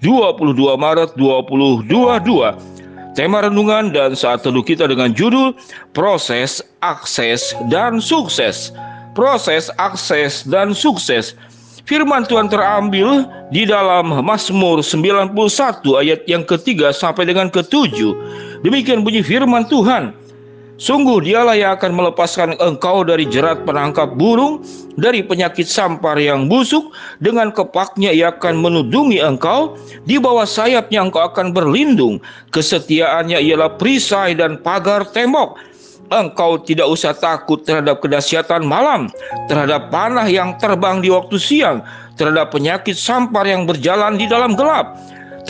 22 Maret 2022. Tema renungan dan saat teduh kita dengan judul Proses, Akses, dan Sukses. Proses, Akses, dan Sukses. Firman Tuhan terambil di dalam Mazmur 91 ayat yang ketiga sampai dengan ketujuh. Demikian bunyi firman Tuhan. Sungguh dialah yang akan melepaskan engkau dari jerat penangkap burung, dari penyakit sampar yang busuk, dengan kepaknya ia akan menudungi engkau, di bawah sayapnya engkau akan berlindung, kesetiaannya ialah perisai dan pagar tembok. Engkau tidak usah takut terhadap kedahsyatan malam, terhadap panah yang terbang di waktu siang, terhadap penyakit sampar yang berjalan di dalam gelap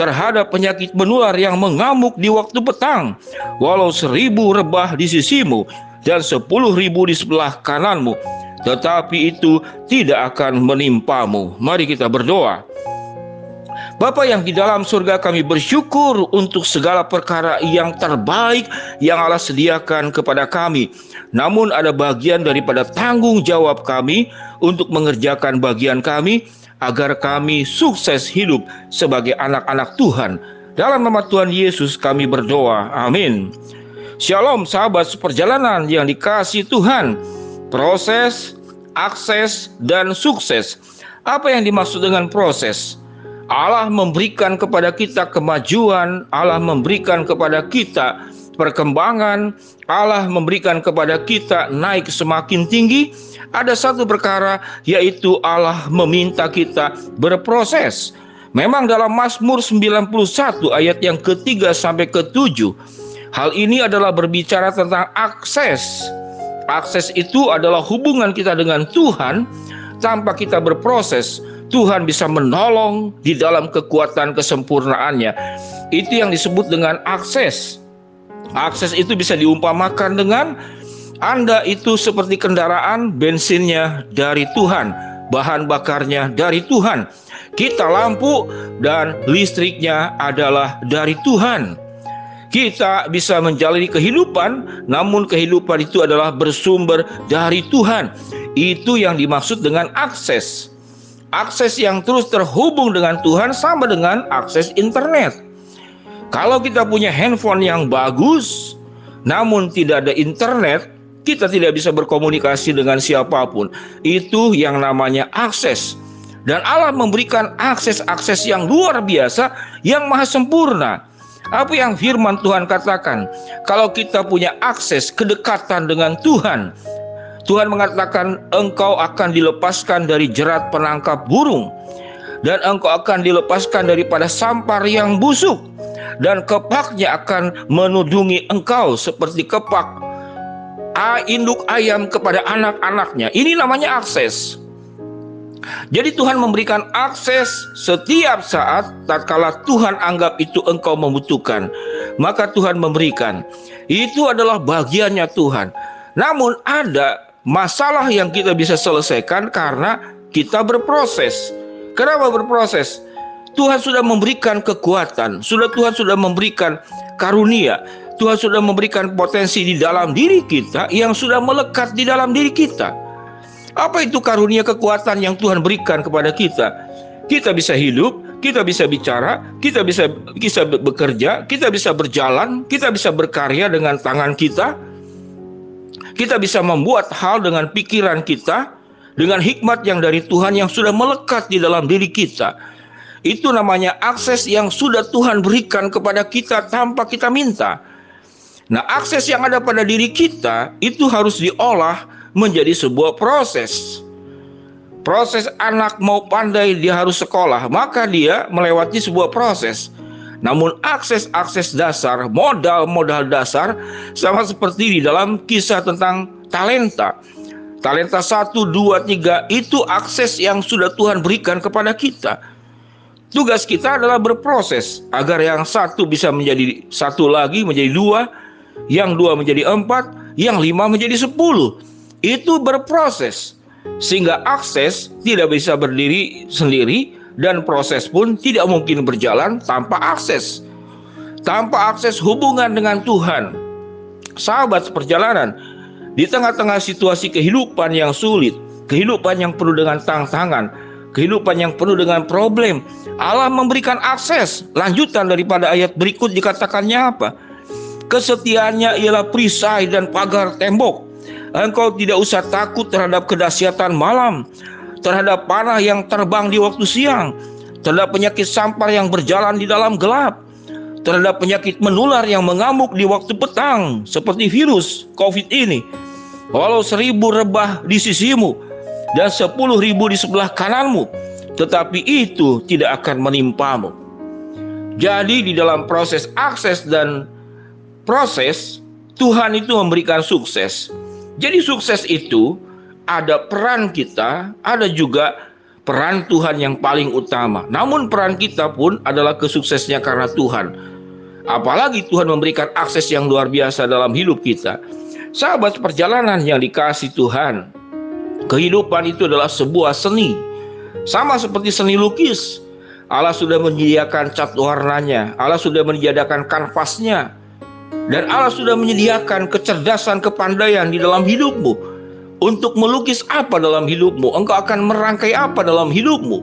terhadap penyakit menular yang mengamuk di waktu petang. Walau seribu rebah di sisimu dan sepuluh ribu di sebelah kananmu, tetapi itu tidak akan menimpamu. Mari kita berdoa. Bapa yang di dalam surga kami bersyukur untuk segala perkara yang terbaik yang Allah sediakan kepada kami. Namun ada bagian daripada tanggung jawab kami untuk mengerjakan bagian kami agar kami sukses hidup sebagai anak-anak Tuhan. Dalam nama Tuhan Yesus kami berdoa. Amin. Shalom sahabat seperjalanan yang dikasih Tuhan. Proses, akses, dan sukses. Apa yang dimaksud dengan proses? Allah memberikan kepada kita kemajuan, Allah memberikan kepada kita perkembangan, Allah memberikan kepada kita naik semakin tinggi, ada satu perkara yaitu Allah meminta kita berproses. Memang dalam Mazmur 91 ayat yang ketiga sampai ketujuh, hal ini adalah berbicara tentang akses. Akses itu adalah hubungan kita dengan Tuhan tanpa kita berproses. Tuhan bisa menolong di dalam kekuatan kesempurnaannya. Itu yang disebut dengan akses. Akses itu bisa diumpamakan dengan Anda itu seperti kendaraan bensinnya dari Tuhan, bahan bakarnya dari Tuhan. Kita lampu dan listriknya adalah dari Tuhan. Kita bisa menjalani kehidupan, namun kehidupan itu adalah bersumber dari Tuhan. Itu yang dimaksud dengan akses. Akses yang terus terhubung dengan Tuhan sama dengan akses internet. Kalau kita punya handphone yang bagus, namun tidak ada internet, kita tidak bisa berkomunikasi dengan siapa pun. Itu yang namanya akses. Dan Allah memberikan akses-akses yang luar biasa, yang maha sempurna. Apa yang firman Tuhan katakan? Kalau kita punya akses kedekatan dengan Tuhan, Tuhan mengatakan engkau akan dilepaskan dari jerat penangkap burung dan engkau akan dilepaskan daripada sampar yang busuk dan kepaknya akan menudungi engkau seperti kepak induk ayam kepada anak-anaknya. Ini namanya akses. Jadi Tuhan memberikan akses setiap saat tatkala Tuhan anggap itu engkau membutuhkan. Maka Tuhan memberikan. Itu adalah bagiannya Tuhan. Namun ada masalah yang kita bisa selesaikan karena kita berproses. Kenapa berproses? Tuhan sudah memberikan kekuatan, sudah Tuhan sudah memberikan karunia, Tuhan sudah memberikan potensi di dalam diri kita yang sudah melekat di dalam diri kita. Apa itu karunia kekuatan yang Tuhan berikan kepada kita? Kita bisa hidup, kita bisa bicara, kita bisa bisa bekerja, kita bisa berjalan, kita bisa berkarya dengan tangan kita. Kita bisa membuat hal dengan pikiran kita, dengan hikmat yang dari Tuhan yang sudah melekat di dalam diri kita. Itu namanya akses yang sudah Tuhan berikan kepada kita tanpa kita minta. Nah, akses yang ada pada diri kita itu harus diolah menjadi sebuah proses. Proses anak mau pandai dia harus sekolah, maka dia melewati sebuah proses. Namun akses-akses dasar, modal-modal dasar sama seperti di dalam kisah tentang talenta. Talenta 1, 2, 3 itu akses yang sudah Tuhan berikan kepada kita. Tugas kita adalah berproses agar yang satu bisa menjadi satu lagi menjadi dua, yang dua menjadi empat, yang lima menjadi sepuluh. Itu berproses sehingga akses tidak bisa berdiri sendiri dan proses pun tidak mungkin berjalan tanpa akses. Tanpa akses hubungan dengan Tuhan. Sahabat seperjalanan, di tengah-tengah situasi kehidupan yang sulit, kehidupan yang penuh dengan tantangan, kehidupan yang penuh dengan problem, Allah memberikan akses. Lanjutan daripada ayat berikut dikatakannya apa? Kesetiaannya ialah perisai dan pagar tembok. Engkau tidak usah takut terhadap kedahsyatan malam, terhadap panah yang terbang di waktu siang, terhadap penyakit sampar yang berjalan di dalam gelap, terhadap penyakit menular yang mengamuk di waktu petang, seperti virus COVID ini. Walau seribu rebah di sisimu dan sepuluh ribu di sebelah kananmu, tetapi itu tidak akan menimpamu. Jadi di dalam proses akses dan proses Tuhan itu memberikan sukses. Jadi sukses itu ada peran kita, ada juga peran Tuhan yang paling utama. Namun peran kita pun adalah kesuksesnya karena Tuhan. Apalagi Tuhan memberikan akses yang luar biasa dalam hidup kita. Sahabat perjalanan yang dikasih Tuhan, kehidupan itu adalah sebuah seni sama seperti seni lukis. Allah sudah menyediakan cat warnanya, Allah sudah menyediakan kanvasnya, dan Allah sudah menyediakan kecerdasan, kepandaian di dalam hidupmu untuk melukis apa dalam hidupmu. Engkau akan merangkai apa dalam hidupmu.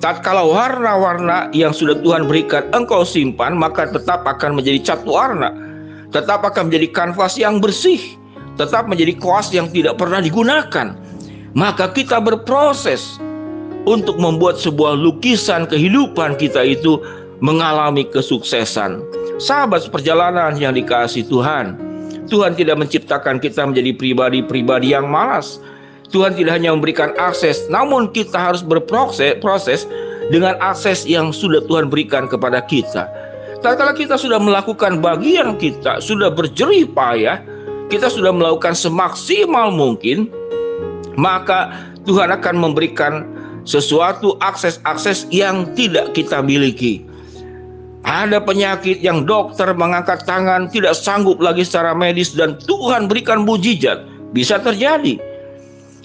Tatkala warna-warna yang sudah Tuhan berikan engkau simpan, maka tetap akan menjadi cat warna, tetap akan menjadi kanvas yang bersih, tetap menjadi kuas yang tidak pernah digunakan. Maka kita berproses untuk membuat sebuah lukisan kehidupan kita itu mengalami kesuksesan. Sahabat perjalanan yang dikasih Tuhan, Tuhan tidak menciptakan kita menjadi pribadi-pribadi yang malas. Tuhan tidak hanya memberikan akses, namun kita harus berproses proses dengan akses yang sudah Tuhan berikan kepada kita. Tatkala kita sudah melakukan bagian kita, sudah berjerih payah, kita sudah melakukan semaksimal mungkin, maka Tuhan akan memberikan sesuatu akses-akses yang tidak kita miliki. Ada penyakit yang dokter mengangkat tangan tidak sanggup lagi secara medis dan Tuhan berikan mujizat. Bisa terjadi.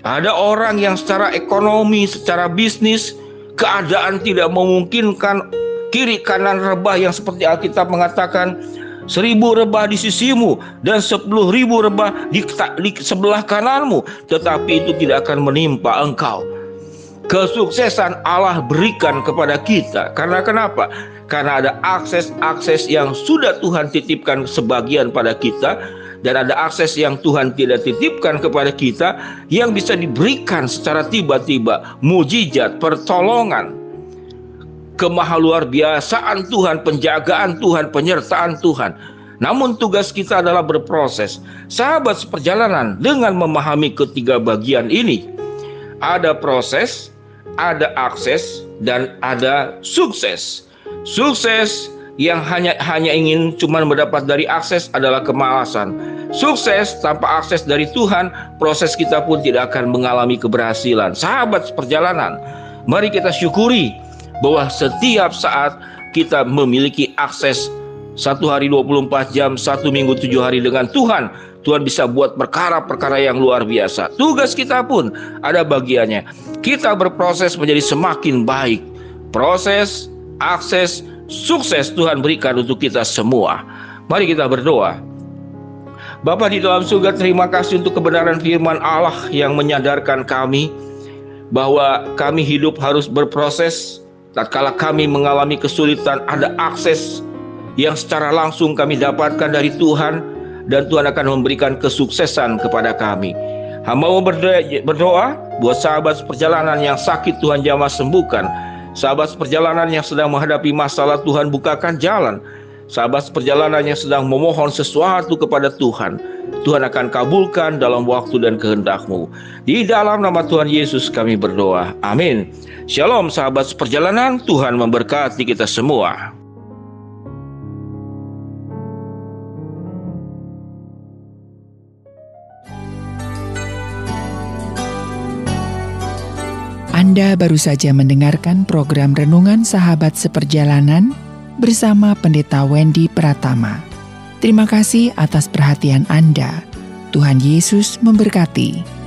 Ada orang yang secara ekonomi, secara bisnis, keadaan tidak memungkinkan kiri kanan rebah yang seperti Alkitab mengatakan seribu rebah di sisimu dan sepuluh ribu rebah di, di sebelah kananmu tetapi itu tidak akan menimpa engkau kesuksesan Allah berikan kepada kita. Karena kenapa? Karena ada akses-akses yang sudah Tuhan titipkan sebagian pada kita dan ada akses yang Tuhan tidak titipkan kepada kita yang bisa diberikan secara tiba-tiba, mujizat, pertolongan, kemaha luar biasaan Tuhan, penjagaan Tuhan, penyertaan Tuhan. Namun tugas kita adalah berproses. Sahabat seperjalanan dengan memahami ketiga bagian ini. Ada proses, ada akses dan ada sukses. Sukses yang hanya hanya ingin cuma mendapat dari akses adalah kemalasan. Sukses tanpa akses dari Tuhan, proses kita pun tidak akan mengalami keberhasilan. Sahabat perjalanan, mari kita syukuri bahwa setiap saat kita memiliki akses satu hari 24 jam, satu minggu tujuh hari dengan Tuhan Tuhan bisa buat perkara-perkara yang luar biasa. Tugas kita pun ada bagiannya. Kita berproses menjadi semakin baik. Proses, akses, sukses Tuhan berikan untuk kita semua. Mari kita berdoa. Bapa di dalam surga terima kasih untuk kebenaran firman Allah yang menyadarkan kami bahwa kami hidup harus berproses tatkala kami mengalami kesulitan ada akses yang secara langsung kami dapatkan dari Tuhan dan Tuhan akan memberikan kesuksesan kepada kami. Hamba mau berdoa, buat sahabat perjalanan yang sakit Tuhan jamah sembuhkan. Sahabat perjalanan yang sedang menghadapi masalah Tuhan bukakan jalan. Sahabat perjalanan yang sedang memohon sesuatu kepada Tuhan. Tuhan akan kabulkan dalam waktu dan kehendakmu. Di dalam nama Tuhan Yesus kami berdoa. Amin. Shalom sahabat perjalanan, Tuhan memberkati kita semua. Anda baru saja mendengarkan program Renungan Sahabat Seperjalanan bersama Pendeta Wendy Pratama. Terima kasih atas perhatian Anda. Tuhan Yesus memberkati.